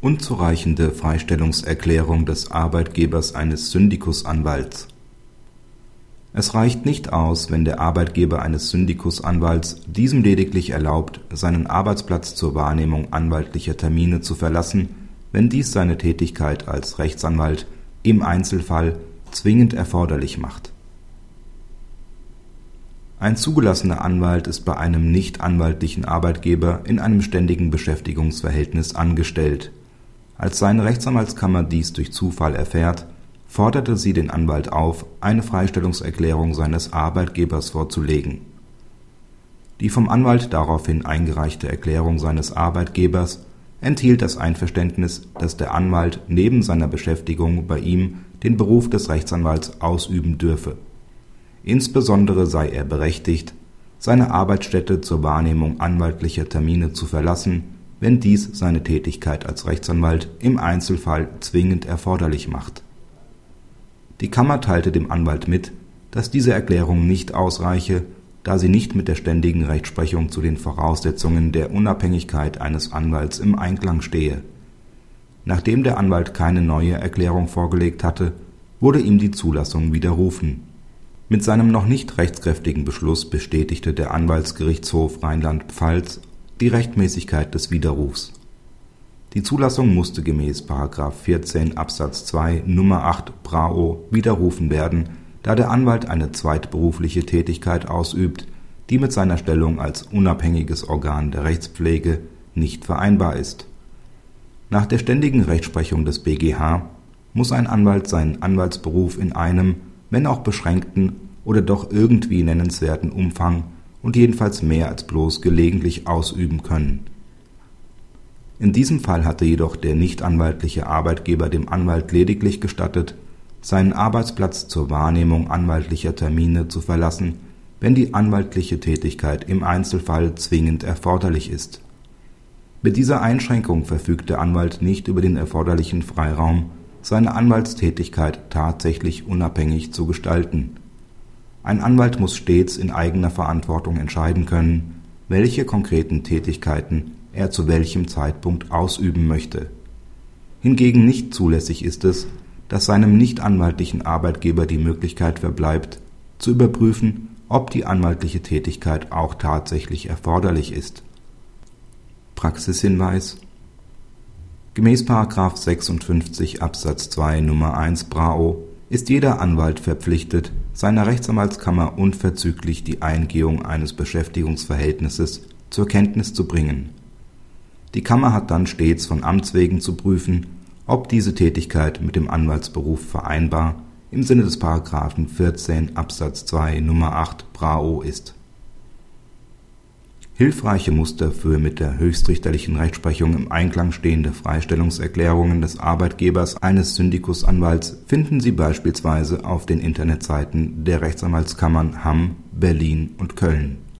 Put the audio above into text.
Unzureichende Freistellungserklärung des Arbeitgebers eines Syndikusanwalts Es reicht nicht aus, wenn der Arbeitgeber eines Syndikusanwalts diesem lediglich erlaubt, seinen Arbeitsplatz zur Wahrnehmung anwaltlicher Termine zu verlassen, wenn dies seine Tätigkeit als Rechtsanwalt im Einzelfall zwingend erforderlich macht. Ein zugelassener Anwalt ist bei einem nichtanwaltlichen Arbeitgeber in einem ständigen Beschäftigungsverhältnis angestellt als seine Rechtsanwaltskammer dies durch Zufall erfährt, forderte sie den Anwalt auf, eine Freistellungserklärung seines Arbeitgebers vorzulegen. Die vom Anwalt daraufhin eingereichte Erklärung seines Arbeitgebers enthielt das Einverständnis, dass der Anwalt neben seiner Beschäftigung bei ihm den Beruf des Rechtsanwalts ausüben dürfe. Insbesondere sei er berechtigt, seine Arbeitsstätte zur Wahrnehmung anwaltlicher Termine zu verlassen wenn dies seine Tätigkeit als Rechtsanwalt im Einzelfall zwingend erforderlich macht. Die Kammer teilte dem Anwalt mit, dass diese Erklärung nicht ausreiche, da sie nicht mit der ständigen Rechtsprechung zu den Voraussetzungen der Unabhängigkeit eines Anwalts im Einklang stehe. Nachdem der Anwalt keine neue Erklärung vorgelegt hatte, wurde ihm die Zulassung widerrufen. Mit seinem noch nicht rechtskräftigen Beschluss bestätigte der Anwaltsgerichtshof Rheinland-Pfalz die Rechtmäßigkeit des Widerrufs. Die Zulassung musste gemäß § 14 Absatz 2 Nummer 8 BRAO widerrufen werden, da der Anwalt eine zweitberufliche Tätigkeit ausübt, die mit seiner Stellung als unabhängiges Organ der Rechtspflege nicht vereinbar ist. Nach der ständigen Rechtsprechung des BGH muss ein Anwalt seinen Anwaltsberuf in einem, wenn auch beschränkten oder doch irgendwie nennenswerten Umfang und jedenfalls mehr als bloß gelegentlich ausüben können. In diesem Fall hatte jedoch der nichtanwaltliche Arbeitgeber dem Anwalt lediglich gestattet, seinen Arbeitsplatz zur Wahrnehmung anwaltlicher Termine zu verlassen, wenn die anwaltliche Tätigkeit im Einzelfall zwingend erforderlich ist. Mit dieser Einschränkung verfügt der Anwalt nicht über den erforderlichen Freiraum, seine Anwaltstätigkeit tatsächlich unabhängig zu gestalten ein Anwalt muss stets in eigener Verantwortung entscheiden können, welche konkreten Tätigkeiten er zu welchem Zeitpunkt ausüben möchte. Hingegen nicht zulässig ist es, dass seinem nichtanwaltlichen Arbeitgeber die Möglichkeit verbleibt, zu überprüfen, ob die anwaltliche Tätigkeit auch tatsächlich erforderlich ist. Praxishinweis Gemäß § 56 Absatz 2 Nummer 1 BRAO ist jeder Anwalt verpflichtet, seiner Rechtsanwaltskammer unverzüglich die Eingehung eines Beschäftigungsverhältnisses zur Kenntnis zu bringen. Die Kammer hat dann stets von Amts wegen zu prüfen, ob diese Tätigkeit mit dem Anwaltsberuf vereinbar im Sinne des § 14 Absatz 2 Nummer 8 BRAO ist Hilfreiche Muster für mit der höchstrichterlichen Rechtsprechung im Einklang stehende Freistellungserklärungen des Arbeitgebers eines Syndikusanwalts finden Sie beispielsweise auf den Internetseiten der Rechtsanwaltskammern Hamm, Berlin und Köln